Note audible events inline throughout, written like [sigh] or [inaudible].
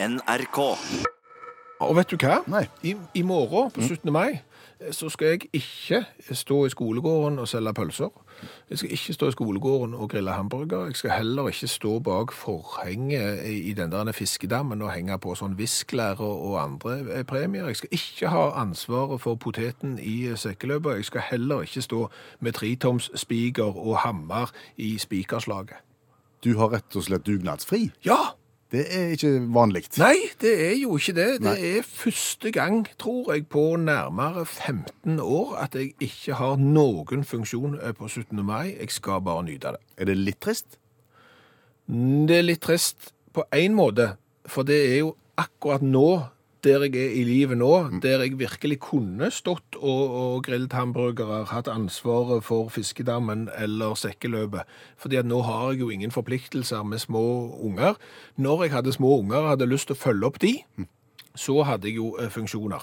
NRK. Og vet du hva? Nei. I, I morgen, på 17. mai, eh, så skal jeg ikke stå i skolegården og selge pølser. Jeg skal ikke stå i skolegården og grille hamburger. Jeg skal heller ikke stå bak forhenget i i den der fiskedammen og henge på sånn visklære og, andre eh, premier. Jeg skal ikke ha ansvaret for poteten i eh, sekkeløpet. Jeg skal heller ikke stå med tretoms og hammer i spikerslaget. Du har rett og slett dugnadsfri. Ja! Det er ikke vanlig. Nei, det er jo ikke det. Det Nei. er første gang, tror jeg, på nærmere 15 år at jeg ikke har noen funksjon eh, på 17. mai. Jeg skal bare nyte det. Er det litt trist? Det er litt trist på én måte, for det er jo akkurat nå, der jeg er i livet nå, der jeg virkelig kunne stått og, og grillet hamburgere, hatt ansvaret for fiskedammen eller sekkeløpet. Fordi at nå har jeg jo ingen forpliktelser med små unger. Når jeg hadde små unger og hadde lyst til å følge opp de, så hadde jeg jo eh, funksjoner.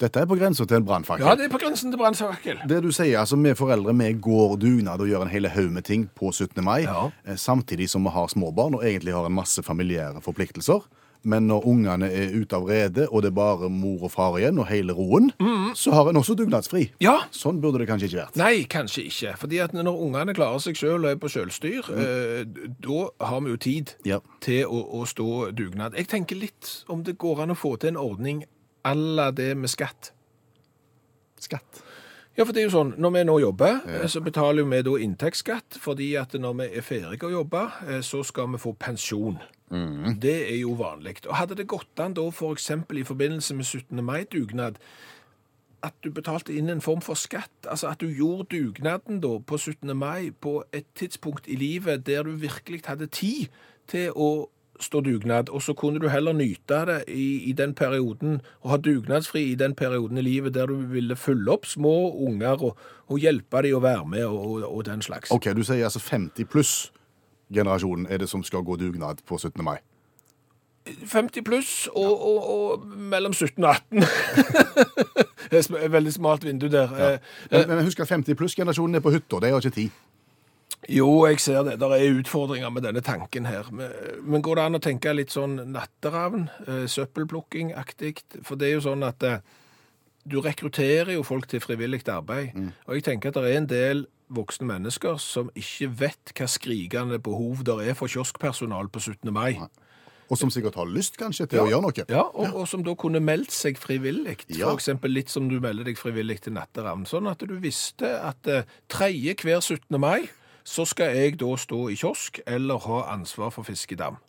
Dette er på grensa til en brannfakkel. Ja, det er på grensen til brannfakkel. Det du sier, altså vi foreldre vi går dugnad og gjør en hel haug med ting på 17. mai, Ja. eh, samtidig som vi har småbarn og egentlig har en masse familiære forpliktelser. Men når ungene er ute av redet, og det er bare mor og far igjen, og hele roen, så har en også dugnadsfri. Ja, Sånn burde det kanskje ikke vært. Nei, kanskje ikke. Fordi at når ungene klarer seg selv og er på selvstyr, eh, da har vi jo tid Ja. til å, å stå dugnad. Jeg tenker litt om det går an å få til en ordning à la det med skatt. Skatt. Ja, for det er jo sånn, når vi nå jobber, ja. så betaler vi da inntektsskatt, fordi at når vi er ferdige å jobbe, eh, så skal vi få pensjon. Det er jo vanlig. Og hadde det gått an da, for eksempel i forbindelse med 17. mai-dugnad, at du betalte inn en form for skatt, altså at du gjorde dugnaden da på 17. mai på et tidspunkt i livet der du virkelig hadde tid til å stå dugnad, og så kunne du heller nyte det i, i den perioden, og ha dugnadsfri i den perioden i livet der du ville følge opp små unger og, og hjelpe dem å være med og, og, den slags. Ok, du sier altså 50 pluss generasjonen er det som skal gå dugnad på 17. mai. 50 pluss og, og, og mellom 17 og 18. [laughs] det er et veldig smalt vindu der. Ja. Men, men husk at 50 pluss-generasjonen er på hytta, de har ikke tid. Jo, jeg ser det. Der er utfordringer med denne tanken her. Men, går det an å tenke litt sånn natteravn, eh, søppelplukking-aktig? For det er jo sånn at eh, du rekrutterer jo folk til frivillig arbeid. Og jeg tenker at det er en del voksne mennesker som ikke vet hva skrikende behov der er for kioskpersonal på 17. mai. Og som sikkert har lyst kanskje til å gjøre noe. Ja, og, og som da kunne meldt seg frivillig. Ja. Eksempel litt som du melder deg frivillig til natteravn. Sånn at du visste at eh, tredje hver 17. mai så skal jeg da stå i kiosk eller ha ansvar for fiskedam.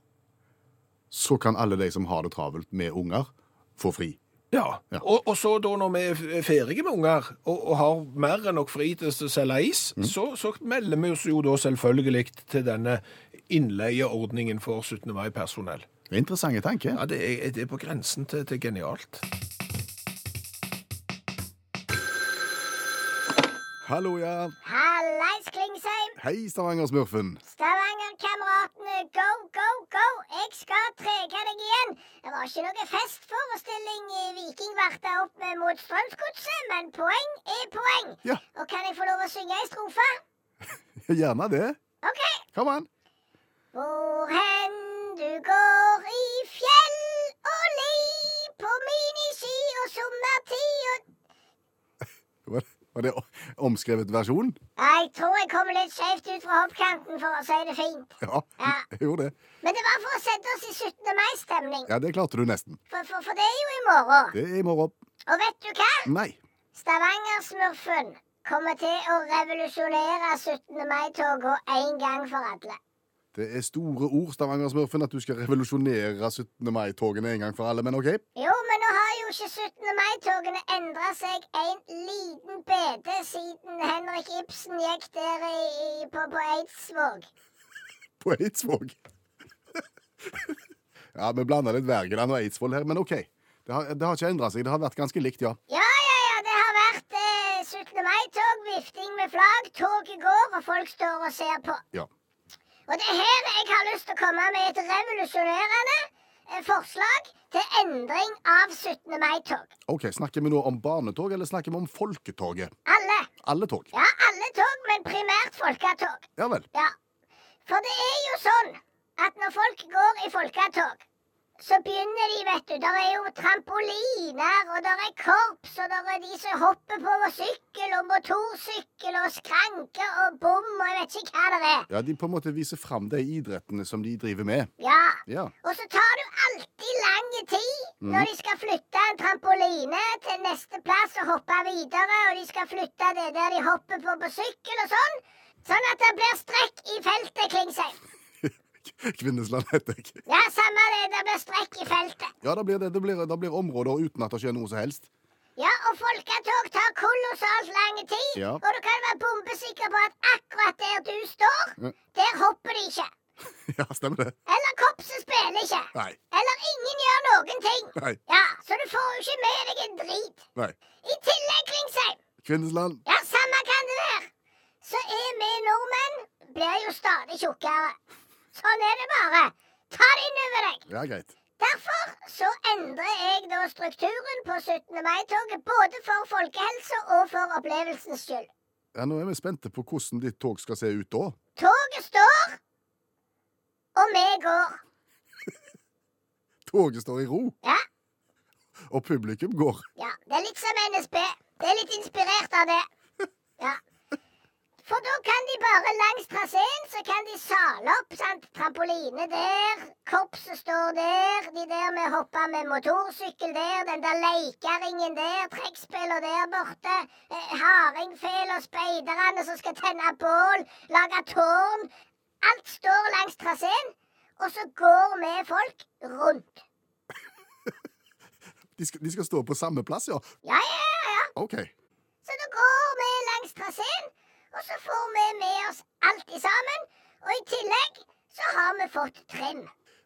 Så kan alle de som har det travelt med unger, få fri. Ja, Ja. Og, og så da når vi er ferdige med unger og, og har mer enn nok fri til å selge is, så, så melder vi oss jo da selvfølgelig til denne innleieordningen for 17. mai-personell. Interessante tanke. Ja, det er, det er på grensen til, til genialt. Hallo, ja. Hallais, Klingsheim! Hei, Stavanger-smurfen. Stavanger-kameratene, go, go, go! Jeg skal trege deg igjen. Det var ikke noe festforestilling i Viking varta opp mot Strømsgodset, men poeng er poeng. Ja. Og kan jeg få lov å synge ei strofe? [laughs] Gjerne det. OK. Kom an. Hvor hen du går i fjell og li, på miniski og sommertid og Var det omskrevet versjon? Jeg tror jeg kommer litt skjevt ut fra hoppkanten, for å si det fint. Ja, [laughs] Ja. jeg gjorde det. Men det var for å sette oss i 17. mai-stemning. Ja, det klarte du nesten. For, for, for det er jo i morgen. Det er i morgen. Og vet du hva? Nei. Stavanger-smurfen kommer til å revolusjonere 17. mai-toga en gang for alle. Det er store ord, Stavanger-smurfen, at du skal revolusjonere 17. mai-togene en gang for alle, men OK. Jo, men nå har jo ikke 17. mai-togene endra seg en liten bete siden Henrik Ibsen gikk der i, i, på, på Eidsvåg. [laughs] På Eidsvåg. [laughs] ja, vi blanda litt Wergeland og Eidsvoll her, men OK. Det har, det har ikke endra seg. Det har vært ganske likt, ja. Ja, ja, ja, det har vært eh, 17. mai-tog, vifting med flagg, toget går, og folk står og ser på. Ja. Og det er her jeg har lyst til å komme med et revolusjonerende eh, forslag til endring av 17. mai-tog. OK, Snakker vi nå om barnetog, eller snakker vi om folketoget? Alle. Alle tog. Ja, alle tog, men primært folketog. Ja vel. Ja. For det er jo sånn at når folk går i folketog, så begynner de, vet du. Der er jo trampoliner, og der er korps, og der er de som hopper på sykkel og motorsykkel og skranker og bom og jeg vet ikke hva det er. Ja, De på en måte viser fram de idrettene som de driver med. Ja. Ja. Og så tar du alltid lang tid når de skal flytte en trampoline til neste plass og hoppe videre, og de skal flytte det der de hopper på på sykkel og sånn. Sånn at det blir strekk i feltet, Klingsheim. [laughs] Kvinnesland heter jeg. Ja, samme det. Det blir strekk i feltet. Ja, da blir det, det, blir, det blir områder uten at det skjer noe som helst. Ja, og folketog tar kolossalt lang tid. Ja. Og du kan være bombesikker på at akkurat der du står, Ja. der hopper de ikke. [laughs] Ja, stemmer det. Eller korpset spiller ikke. Nei. Eller ingen gjør noen ting. Nei. Ja, Så du får jo ikke med deg en drit. Nei. I tillegg, Klingsheim, Kvinnesland. ja, samme kan det være, så er vi nordmenn blir jo stadig tjukkere. Sånn er det bare. Ta det inn over deg. Ja, greit. Derfor så endrer jeg da strukturen på 17. mai-toget, både for folkehelsa og for opplevelsens skyld. Ja, Nå er vi spente på hvordan ditt tog skal se ut da. Toget står, og vi går. [laughs] Toget står i ro, Ja, og publikum går. ja, det er litt som NSB. Det er litt inspirert av det. [laughs] Ja. For da kan de bare langs traseen, så kan de sale opp, sant. Trampoline der, korpset står der, de der med hoppa med motorsykkel der, den der leikeringen der, trekkspiller der borte, eh, hardingfela, speiderne som skal tenne bål, lage tårn. Alt står langs traseen, og så går vi folk rundt. [laughs] De skal, de skal stå på samme plass, ja? Ja, ja, ja, ja. OK. Så da går vi langs traseen, og så får vi med oss alt i sammen. Og i tillegg så har vi fått trim.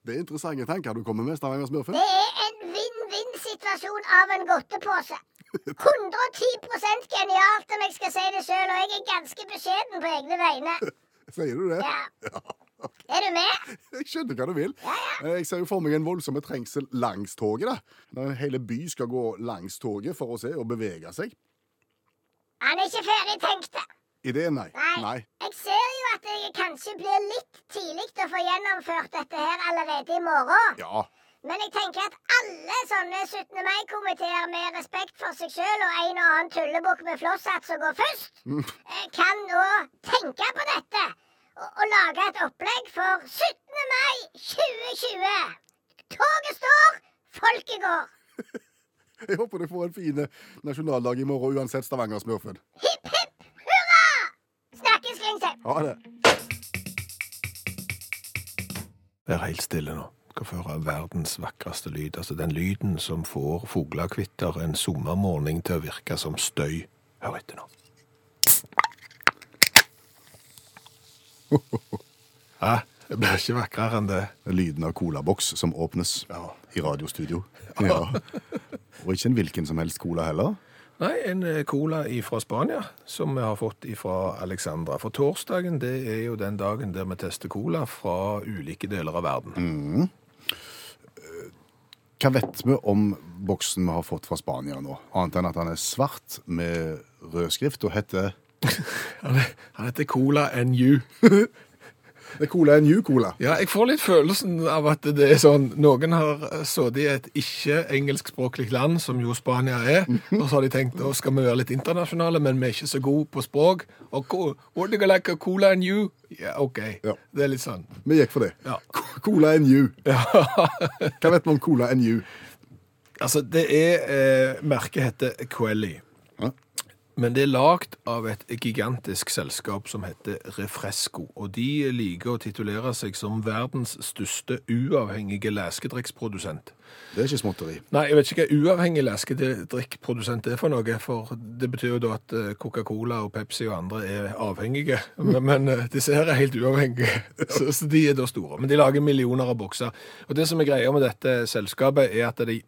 Det er interessante tanker du kommer med, Stavanger-smurfen. Det er en vinn-vinn-situasjon av en godtepose. [laughs] 110% genialt om jeg skal si det sjøl, og jeg er ganske beskjeden på egne vegne. [laughs] Sier du det? Ja. [laughs] Er du med? Jeg skjønner hva du vil. Ja, ja. Jeg ser jo for meg en voldsom trengsel langs toget. da. Når en hele by skal gå langs toget for å se og bevege seg. Han er ikke ferdig tenkt. Det. Nei. Nei. Nei. Jeg ser jo at det kanskje blir litt tidlig å få gjennomført dette her allerede i morgen. Ja. Men jeg tenker at alle sånne 17. mai-komiteer med respekt for seg sjøl og en og annen tullebukk med flosshatt som går først, mm. kan nå tenke på dette og, og lage et opplegg for 17. mai 2020. Toget står, folket går. [laughs] Jeg håper du får en fin nasjonaldag i morgen uansett, Stavanger-smurfen. Hipp! Snakkes, Klingsheim. Ha det. Vær helt stille nå. Skal få høre verdens vakreste lyd. Altså den lyden som får fuglekvitter en sommermorgen til å virke som støy. Hør etter nå. [laughs] Hæ? det blir ikke vakrere enn det. Lyden av colaboks som åpnes Ja. i radiostudio. Ja. Og ikke en hvilken som helst cola heller. Nei, en eh, cola fra Spania, som vi har fått fra Alexandra. For torsdagen det er jo den dagen der vi tester cola fra ulike deler av verden. Hva vet vi om boksen vi har fått fra Spania nå? Annet enn at han er svart med rød skrift og heter [laughs] Han han heter Cola NU. [laughs] Det er Cola New Cola. Ja, jeg får litt følelsen av at det er sånn Noen har sittet i et ikke-engelskspråklig land, som jo Spania er, [laughs] og så har de tenkt nå skal vi være litt internasjonale, men vi er ikke så gode på språk. Og would you like a cola and you? Ja, OK. Ja. Det er litt sånn. Vi gikk for det. Ja. Cola New. [laughs] Hva vet vi om Cola and you? Altså, det er eh, Merket heter Quelly. Men det er lagd av et gigantisk selskap som heter Refresco. Og de liker å titulere seg som verdens største uavhengige leskedrikksprodusent. Det er ikke småtteri. Nei, jeg vet ikke hva uavhengig leskedrikkprodusent er for noe, for det betyr jo da at eh, Coca-Cola og Pepsi og andre er avhengige, men, men eh, disse her er helt uavhengige, [laughs] så, så de er da store. Men de lager millioner av bokser. Og det som er greia med dette selskapet er at de,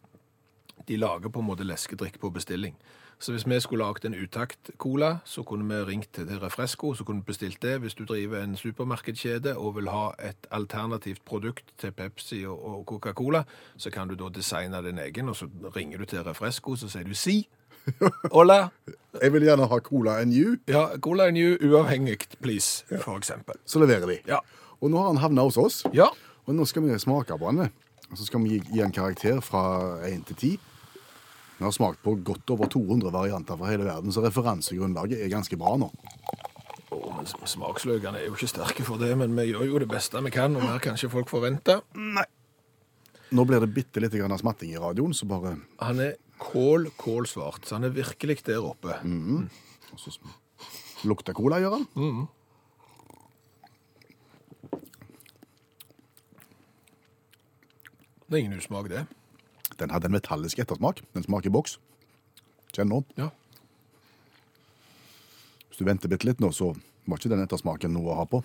de lager på en måte leskedrikk på bestilling. Så hvis vi skulle lagd en utakt-cola, så kunne vi ringt til Refresco, så kunne vi bestilt det. Hvis du driver en supermarkedskjede og vil ha et alternativt produkt til Pepsi og, Coca-Cola, så kan du da designe din egen, og så ringer du til Refresco, så sier du si. [laughs] Hola. Jeg vil gjerne ha Cola and you. Ja, Cola and you uavhengig, please, for eksempel. så leverer de. Ja. Og nå har han havna hos oss. Ja, Og nå skal vi smake på den. Og så skal vi gi, gi en karakter fra 1 til 10. Vi har smakt på godt over 200 varianter fra hele verden, så referansegrunnlaget er ganske bra nå. Oh, men Smaksløkene er jo ikke sterke for det, men vi gjør jo det beste vi kan, og mer kan ikke folk forvente. Nei. Nå blir det bitte litt grann smatting i radioen, så bare Han er kål, kålsvart, så han er virkelig der oppe. og så lukter cola, gjør han. Det er ingen usmak, det. Den hadde en metallisk ettersmak. Den smaker boks. Kjenn nå. Ja. Hvis du venter bitte litt nå, så var ikke den ettersmaken noe å ha på.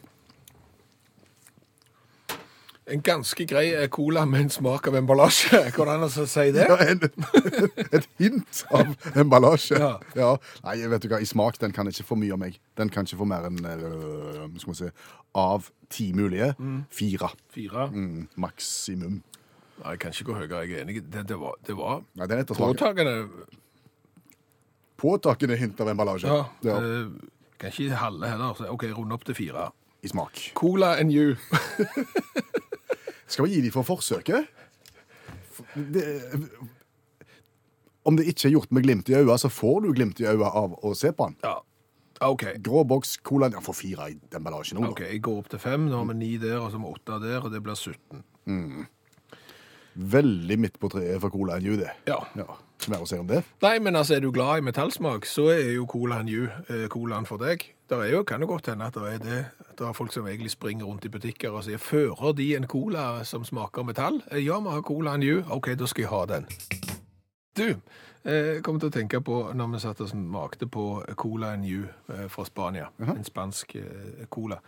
En ganske grei eh, cola med en smak av emballasje. [laughs] Går det an å si det? Ja, en, [laughs] et hint av emballasje. Ja. Ja. Nei, vet du hva, i smak, den kan ikke få mye av meg. Den kan ikke få mer enn, øh, skal vi si, av ti mulige, fire. Fire. Mm, maksimum. Nei, jeg kan ikke gå høyere, jeg er enig. Det, det var, det var Nei, den ettersmaken. påtagende. Påtakende hint av emballasje. Ja. Ja, eh, kan ikke halve heller. Så OK, runde opp til fire. I smak. Cola and you. Skal vi gi dem for forsøket? For Det, om det ikke er gjort med glimt i øyet, så får du glimt i øyet av å se på den. Ja. OK. Grå boks, cola Ja, får fire i emballasjen nå, da. Ok, Jeg går opp til fem. Nå har vi ni der, og så har vi åtte der, og det blir 17. Veldig midt på treet for cola and you, det. Ja. Ja. Mer å si om det? Nei, men altså, er du glad i metallsmak, så er jo Cola and you eh, colaen for deg. Det er jo, kan jo godt hende at det er det. Det er folk som egentlig springer rundt i butikker og sier fører de en cola som smaker metall? Eh, Ja, vi har Cola and you. OK, da skal jeg ha den. Du, eh, jeg kom til å tenke på når vi satt og smakte på Cola and you eh, fra Spania. En spansk eh, cola.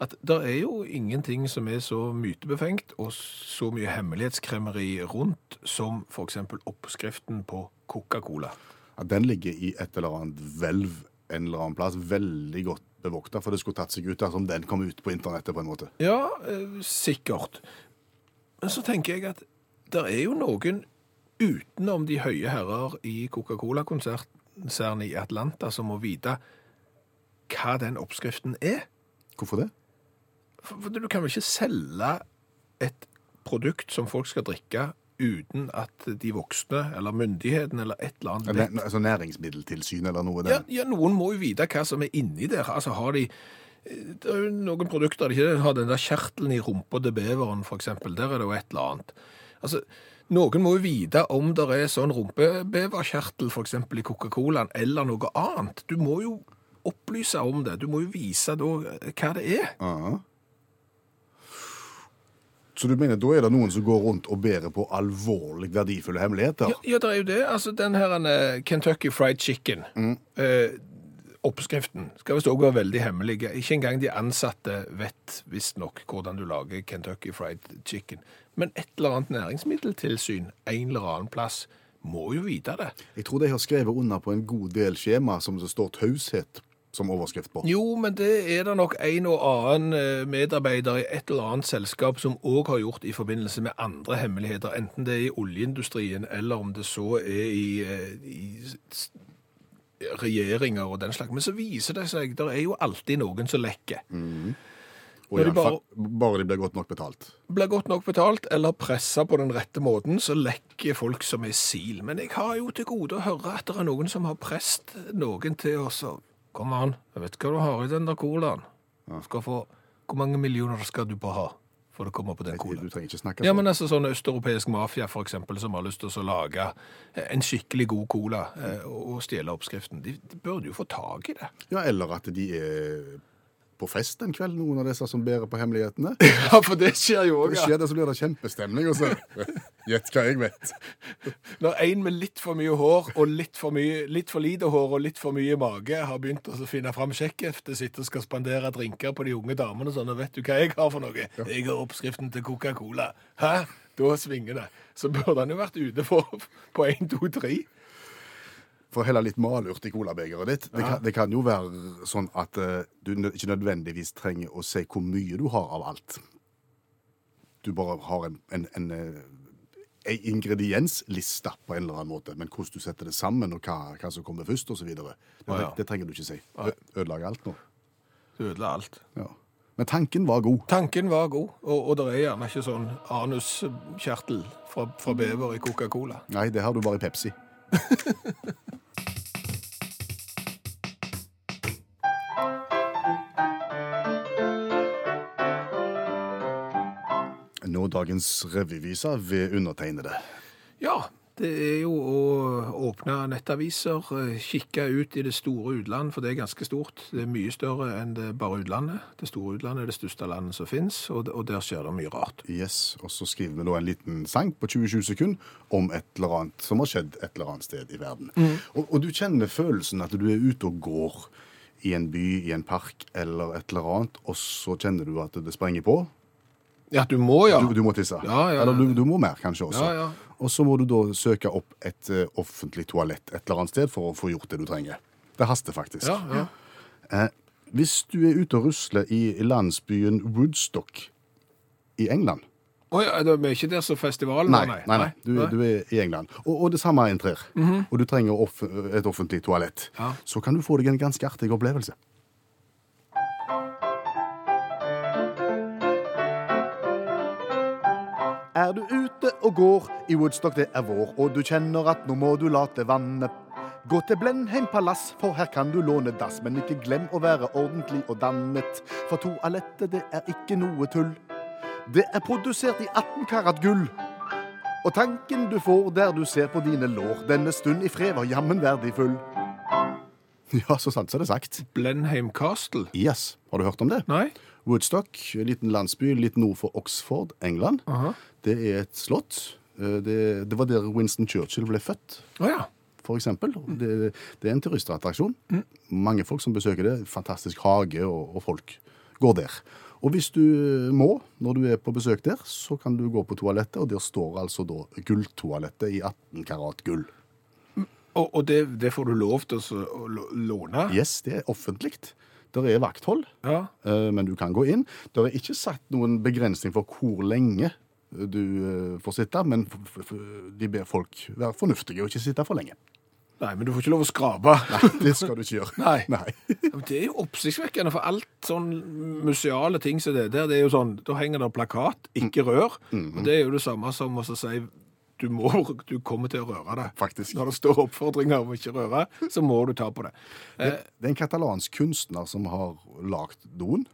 At det er jo ingenting som er så mytebefengt og så mye hemmelighetskremmeri rundt som eksempel oppskriften på Coca-Cola. Ja, den ligger i et eller annet hvelv en eller annen plass, veldig godt bevokta, for det skulle tatt seg ut dersom den kom ut på internettet på en måte. Ja, eh, sikkert. Men så tenker jeg at det er jo noen utenom de høye herrer i Coca-Cola-konsernet i Atlanta som må vite hva den oppskriften er. Hvorfor det? For du kan vel ikke selge et produkt som folk skal drikke uten at de voksne eller myndighetene eller et eller annet vet Altså Næringsmiddeltilsyn eller noe? Ja, ja, noen må jo vite hva som er inni der. Altså, har de Det er jo noen produkter de ikke har den der kjertelen i rumpa til beveren, eksempel. Der er det jo et eller annet. Altså, noen må jo vite om det er sånn rumpebeverkjertel, eksempel i Coca-Colaen, eller noe annet. Du må jo opplyse om det. Du må jo vise da eh, hva det er. Ja. Så du mener da er det noen som går rundt og bærer på alvorlig verdifulle hemmeligheter? Ja, ja, det er jo det. Altså, den her eh, Kentucky Fried Chicken, eh, oppskriften, skal visst også være veldig hemmelig. Ikke engang de ansatte vet visstnok hvordan du lager Kentucky Fried Chicken. Men et eller annet næringsmiddeltilsyn en eller annen plass må jo vite det. Jeg tror de har skrevet under på en god del skjema som det står taushet som overskrift på. Jo, men det er det nok en og annen eh, medarbeider i et eller annet selskap som òg har gjort i forbindelse med andre hemmeligheter, enten det er i oljeindustrien eller om det så er i, eh, i regjeringer og den slags. Men så viser det seg, det er jo alltid noen som lekker. Og Når de fall, bare de blir godt nok betalt. Blir godt nok betalt eller pressa på den rette måten, så lekker folk som er sil. Men jeg har jo til gode å høre at det er noen som har presset noen til og Kom an, jeg vet hva du har i den der colaen. Skal få, hvor mange millioner skal du på ha for å komme på den Du trenger ikke snakke Ja, sånn. men altså sånn østeuropeisk mafia for eksempel, som har lyst til å lage en skikkelig god cola eh, og stjele oppskriften, de, de burde jo få tak i det. Ja, eller at de er på fest en kveld, noen av disse som bærer på hemmelighetene. [laughs] Ja, for det skjer jo òg. det, så blir det kjempestemning. Og så [laughs] Gjett hva jeg vet. [laughs] Når en med litt for mye hår og litt for, mye, litt for lite hår og litt for mye mage har begynt å finne fram sjekkheftet sitt og skal spandere drinker på de unge damene sånn, og vet du hva jeg har for noe? Jeg har oppskriften til Coca-Cola. Hæ? Da svinger det. Så burde han jo vært ute på, på 1, 2, 3. For å helle litt malurt i colabegeret ditt. Det, kan, det kan jo være sånn at uh, du ikke nødvendigvis trenger å se hvor mye du har av alt. Du bare har en, en, en, eh, en ingrediensliste på en eller annen måte, men hvordan du setter det sammen, og hva, hva som kommer først, osv. Det, Ja, ja. det trenger du ikke si. Ø- Ødelegger alt nå. Du ødela alt. Ja. Men tanken var god. Tanken var god, og, og det er gjerne ikke sånn anuskjertel fra, fra bever i Coca-Cola. Nei, det har du bare i Pepsi. [laughs] Nå dagens revyvise ved undertegnede. Ja, det er jo å åpne nettaviser, eh, kikke ut i det store utland, for det er ganske stort. Det er mye større enn det bare utlandet. Det store utlandet er det største landet som finnes, og, der skjer det mye rart. Yes, Og så skriver vi da en liten sang på 20-20 sekunder om et eller annet som har skjedd et eller annet sted i verden. Og, og du kjenner følelsen at du er ute og går i en by, i en park eller et eller annet, og så kjenner du at det sprenger på. Ja, du må, ja. Du, du må tisse. Ja, ja, Eller du, du må mer, kanskje også. Ja, ja. Og så må du da søke opp et uh, offentlig toalett et eller annet sted for å få gjort det du trenger. Det haster faktisk. Ja, ja. Eh, hvis du er ute og rusler i landsbyen Woodstock i England Å ja, vi er ikke der som festivalen Nei, var, nei, nei. Du, du er i England. Og, og det samme inntrer. Og du trenger off et offentlig toalett. Så kan du få deg en ganske artig opplevelse. Er du ute og går i Woodstock, det er vår, og du kjenner at nå må du late vannet. Gå til Blenheim palass, for her kan du låne dass, men ikke glem å være ordentlig og dannet, for toalettet det er ikke noe tull. Det er produsert i 18 karat gull. Og tanken du får der du ser på dine lår, denne stund i fred var jammen verdifull. Ja, så sant så er det sagt. Blenheim Castle? Yes, har du hørt om det? Nei? Woodstock, en liten landsby litt nord for Oxford, England. Aha. Det er et slott. Eh, Det, det var der Winston Churchill ble født, Oh, ja. for eksempel. Det, det er en turistattraksjon. Mange folk som besøker det. Fantastisk hage, og, og folk går der. Og hvis du må, når du er på besøk der, så kan du gå på toalettet, og der står altså da gulltoalettet i 18 karat gull. Og, og det, det får du lov til å låne? Yes, det er offentlig. Der er vakthold, Ja. eh, men du kan gå inn. Det er ikke satt noen begrensning for hvor lenge du eh, får sitte, men de ber folk være fornuftige og ikke sitte for lenge. Nei, men du får ikke lov å skrape. Nei, det skal du ikke gjøre. [laughs] Nei. Nei. Det er jo oppsiktsvekkende, for alt sånn museale ting som det der, det er jo sånn, da henger det plakat, ikke rør. Og det er jo det samme som å si du, må, du kommer til å røre det. Faktisk. Når det står oppfordringer om ikke røre, så må du ta på det. Det, Det er en katalansk kunstner som har lagd doen.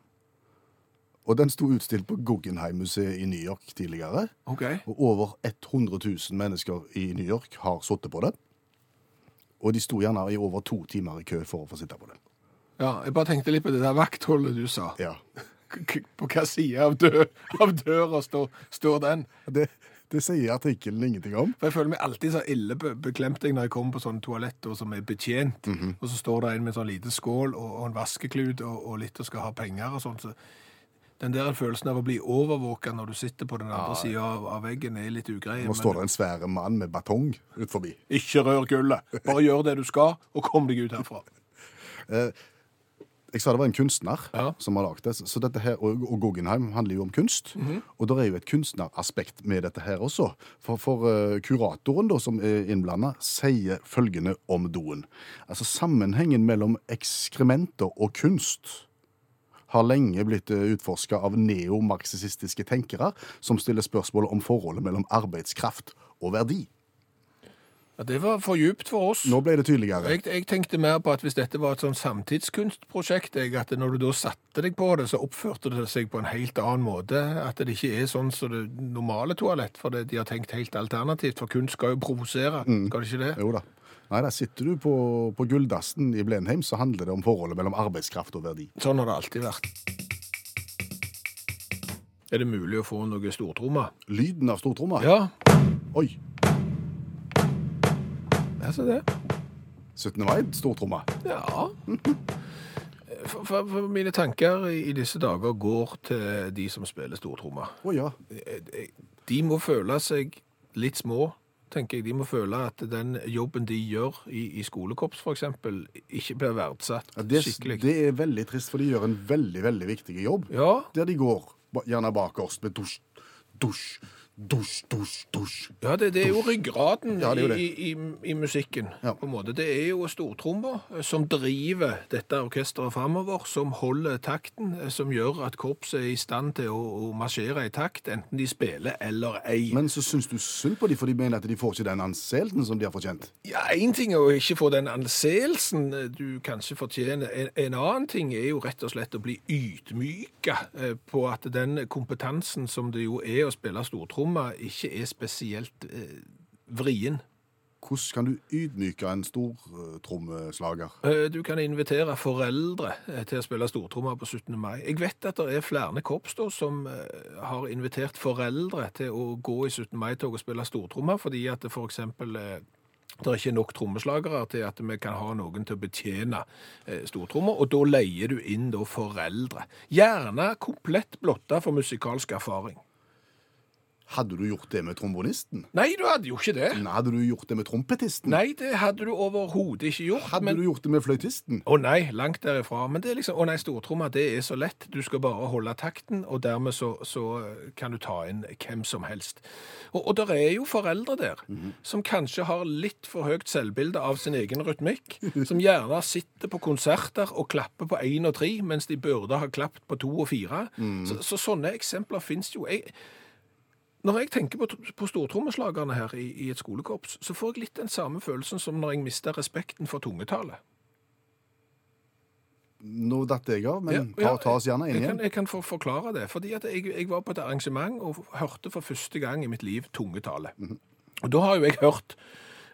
Og den sto utstilt på Guggenheim-museet i New York tidligere. OK. Og over 100 000 mennesker i New York har sittet på den. Og de sto gjerne i over to timer i kø for å få sitte på den. Ja, jeg bare tenkte litt på det der vaktholdet du sa. Ja. På hva side av, dø, av døra står, står den? Det, det sier artikkelen ingenting om. For jeg føler meg alltid så ille be beklemt når jeg kommer på sånne toaletter som er betjent, og så står det en med en sånn lite skål og, og en vaskeklut og, og litt og skal ha penger og sånn. Så den der følelsen av å bli overvåka når du sitter på den andre sida av, av veggen, er litt ugrei. Nå står det en svære mann med batong ut forbi. Ikke rør gullet! Bare gjør det du skal, og kom deg ut herfra. [laughs] Jeg sa det var en kunstner Ja. som har lagd det. Så dette her, og, og Guggenheim handler jo om kunst. Og det er jo et kunstneraspekt med dette her også. For, for uh, kuratoren da, som er innblanda, sier følgende om doen. Altså sammenhengen mellom ekskrementer og kunst har lenge blitt utforska av neomarxistiske tenkere som stiller spørsmål om forholdet mellom arbeidskraft og verdi. Ja, det var for djupt for oss. Nå ble det tydeligere. Jeg, jeg tenkte mer på at hvis dette var et sånn samtidskunstprosjekt, jeg, at når du da satte deg på det, så oppførte det seg på en helt annen måte. At det ikke er sånn som det normale toalett, for det, de har tenkt helt alternativt. For kunst skal jo provosere, skal det ikke det? Jo da. Nei, da sitter du på, på gulldassen i Blenheim, så handler det om forholdet mellom arbeidskraft og verdi. Sånn har det alltid vært. Er det mulig å få noe stortromme? Lyden av stortromme? Ja, Oi! Altså det. 17. mai, stortromma. Ja. [laughs] For, for, for mine tanker i, i disse dager går til de som spiller stortromma. Å ja. De må føle seg litt små, tenker jeg. De må føle at den jobben de gjør i, i skolekorps, for eksempel, ikke blir verdsatt Ja, Det, skikkelig. det er veldig trist, for de gjør en veldig, veldig viktig jobb. Ja, Der de går gjerne bakerst med dusj, dusj, dusj, dusj, dusj. Ja, det, det er jo ryggraden Ja, det er jo det. I, i, i musikken. Ja. på en måte. Det er jo stortrommer eh, som driver dette orkesteret framover, som holder takten, eh, som gjør at korpset er i stand til å, å marsjere i takt, enten de spiller eller ei. Men så syns du synd på dem, for de mener at de får ikke den anseelsen som de har fortjent. Ja, Én ting er å ikke få den anseelsen eh, du kanskje fortjener. En, en annen ting er jo rett og slett å bli ydmyka på at den kompetansen som det jo er å spille stortromma, ikke er spesielt eh, vrien. Hvordan kan du ydmyke en stortrommeslager? Eh, Du kan invitere foreldre eh, til å spille stortrommer på 17. mai. Jeg vet at det er flere korps som eh, har invitert foreldre til å gå i 17. mai-tog og spille stortrommer, fordi at det eh, det er ikke nok trommeslagere til at vi kan ha noen til å betjene eh, stortrommer, og da leier du inn da foreldre. Gjerne komplett blotta for musikalsk erfaring. Hadde du gjort det med trombonisten? Nei, du hadde jo ikke det. Nei, Hadde du gjort det med trompetisten? Nei, det hadde du overhodet ikke gjort. Hadde men- du gjort det med fløytisten? Å nei, langt derifra. Men det er liksom, å nei, stortromma, det er så lett. Du skal bare holde takten, og dermed så, så kan du ta inn hvem som helst. Og, og der er jo foreldre der, som kanskje har litt for høyt selvbilde av sin egen rytmikk, [laughs] som gjerne sitter på konserter og klapper på én og tre, mens de burde ha klappet på to og fire. Så, så sånne eksempler finnes jo. Jeg, når jeg tenker på, på stortrommeslagerne her i, i et skolekorps, så får jeg litt den samme følelsen som når jeg mister respekten for tungetale. Nå datt jeg av, men Ja, ta, ja, ta oss gjerne inn jeg kan, igjen. jeg kan for, forklare det. Fordi at jeg, jeg var på et arrangement og hørte for første gang i mitt liv tungetale. Mhm. Og da har jo jeg hørt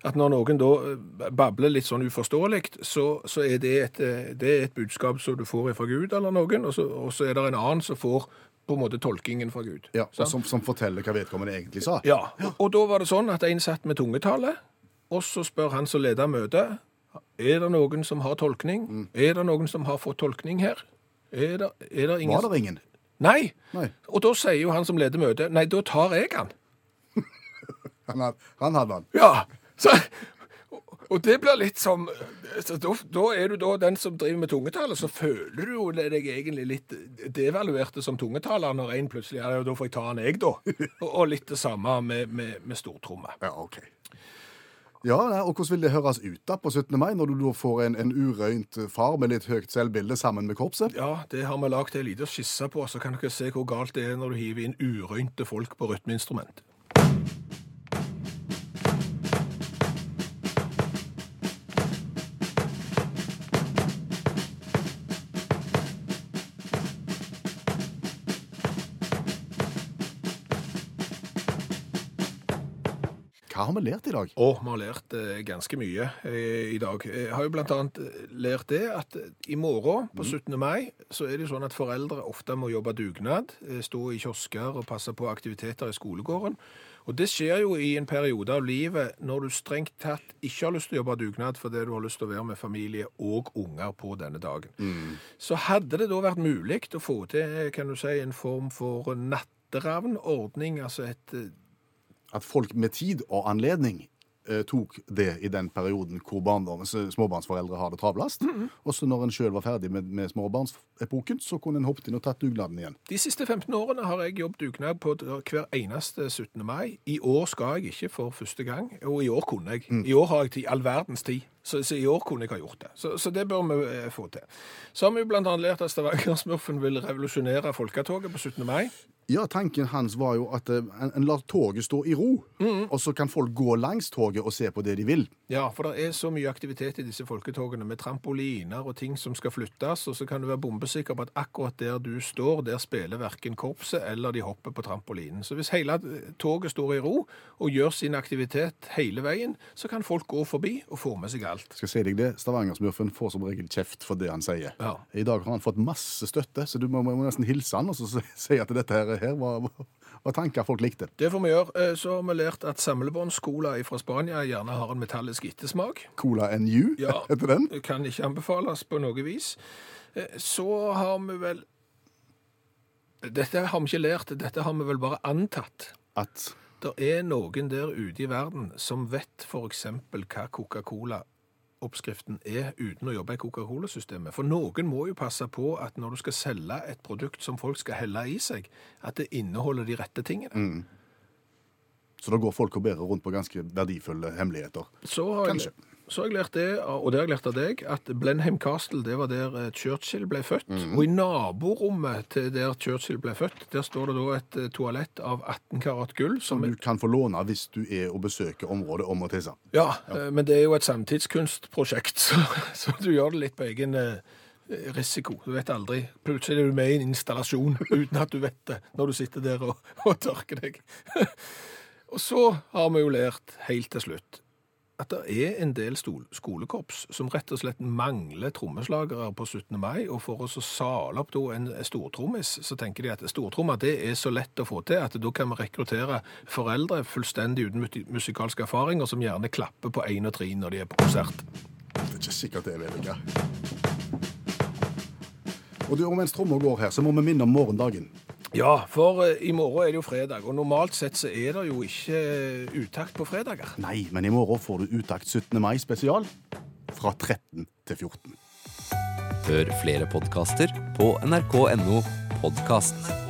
at når noen da eh, babler litt sånn uforståelig, så, så er det et, eh, det er et budskap som du får fra Gud eller noen, og så, og så er det en annen som får på en måte tolkingen fra Gud. Ja, og som, som forteller hva vedkommende egentlig sa. Ja, og, og da var det sånn at en satt med tungetale, og så spør han som leder møtet, er det noen som har tolkning? Mm. Er det noen som har fått tolkning her? Er det, er det ingen... Var det ingen? Nei. Nei. Og da sier jo han som leder møtet, nei, da tar jeg han. [laughs] Han. Hadde han. Ja, så, og det blir litt som, da, da er du da den som driver med tungetale, så føler du jo deg egentlig litt devaluerte som tungetaler når en plutselig, ja, da får jeg ta han jeg da. [laughs] Og, og litt det samme med, med, med stortromme. Ja, OK. Ja, og Hvordan vil det høres ut da på 17. mai, når du da får en, en urøynt far med litt høyt selvbilde sammen med korpset? Ja, det har vi lagt ei lita skisse på, så kan dere se hvor galt det er når du hiver inn urøynte folk på rytmeinstrument. Har vi lært i dag? Å, vi har lært eh, ganske mye eh, i dag. Jeg har jo blant annet eh, lært det at eh, i morgen på 17. mai så er det jo sånn at foreldre ofte må jobbe dugnad, eh, stå i kiosker og passe på aktiviteter i skolegården. Og det skjer jo i en periode av livet når du strengt tatt ikke har lyst til å jobbe dugnad fordi du har lyst til å være med familie og unger på denne dagen. Så hadde det da vært mulig å få til kan du si, en form for natteravnordning, altså et eh, At folk med tid og anledning eh, tok det i den perioden hvor barndom, småbarnsforeldre har det travlest. Og så når en sjøl var ferdig med, med småbarnsepoken, så kunne en hoppet inn og tatt dugnaden igjen. De siste 15 årene har jeg jobbet dugnad på hver eneste 17. mai. I år skal jeg ikke for første gang, og i år kunne jeg. I år har jeg tid, all verdens tid, så, så i år kunne jeg ha gjort det. Så, så det bør vi eh, få til. Så har vi jo annet lært at Stavanger-smurfen vil revolusjonere folketoget på 17. mai. Ja, tanken hans var jo at eh, en, en lar toget stå i ro, og så kan folk gå langs toget og se på det de vil. Ja, for det er så mye aktivitet i disse folketogene, med trampoliner og ting som skal flyttes, og så kan du være bombesikker på at akkurat der du står, der spiller verken korpset eller de hopper på trampolinen. Så hvis hele eh, toget står i ro og gjør sin aktivitet hele veien, så kan folk gå forbi og få med seg alt. Skal jeg si deg det, Stavanger-smurfen får som regel kjeft for det han sier. Ja. I dag har han fått masse støtte, så du må, må nesten hilse han og så si- at dette her, her var, var tanker folk likte. Det får vi gjøre. Eh, Så har vi lært at samlebåndscola fra Spania gjerne har en metallisk ettersmak. Cola NU, Ja. [laughs] heter den. Kan ikke anbefales på noe vis. Eh, Så har vi vel Dette har vi ikke lært, dette har vi vel bare antatt. At Det er noen der ute i verden som vet f.eks. hva Coca-Cola-oppskriften er uten å jobbe i Coca-Cola-systemet. For noen må jo passe på at når du skal selge et produkt som folk skal helle i seg, at det inneholder de rette tingene. Så da går folk og bærer rundt på ganske verdifulle hemmeligheter. Så har, jeg, Kanskje. Så har jeg lært det, og det har jeg lært av deg, at Blenheim Castle det var der eh, Churchill ble født. Mm. Og i naborommet til der Churchill ble født, der står det da et eh, toalett av 18 karat gull. Som Som du kan få låne hvis du er og besøker området om å tisse. ja, ja, men det er jo et samtidskunstprosjekt, [laughs] så, så du gjør det litt på egen eh, risiko. Du vet aldri. Plutselig er du med i en installasjon [laughs] uten at du vet det, når du sitter der og, [laughs] og tørker deg. og så har vi jo lært helt til slutt at det er en del skolekorps som rett og slett mangler trommeslagere på 17. mai, og for å sale opp en stortrommis, så tenker de at stortromma det er så lett å få til at da kan vi rekruttere foreldre fullstendig uten musikalsk erfaring, og som gjerne klapper på én og tre når de er på konsert. Det er ikke sikkert det er vellykka. Og du, mens tromma går her, så må vi minne om morgendagen. Ja, for eh, i morgen er det jo fredag, og normalt sett så er det jo ikke eh, utakt på fredager. Nei, men i morgen får du Utakt 17. mai spesial fra 13 til 14. Hør flere podkaster på nrk.no podkast.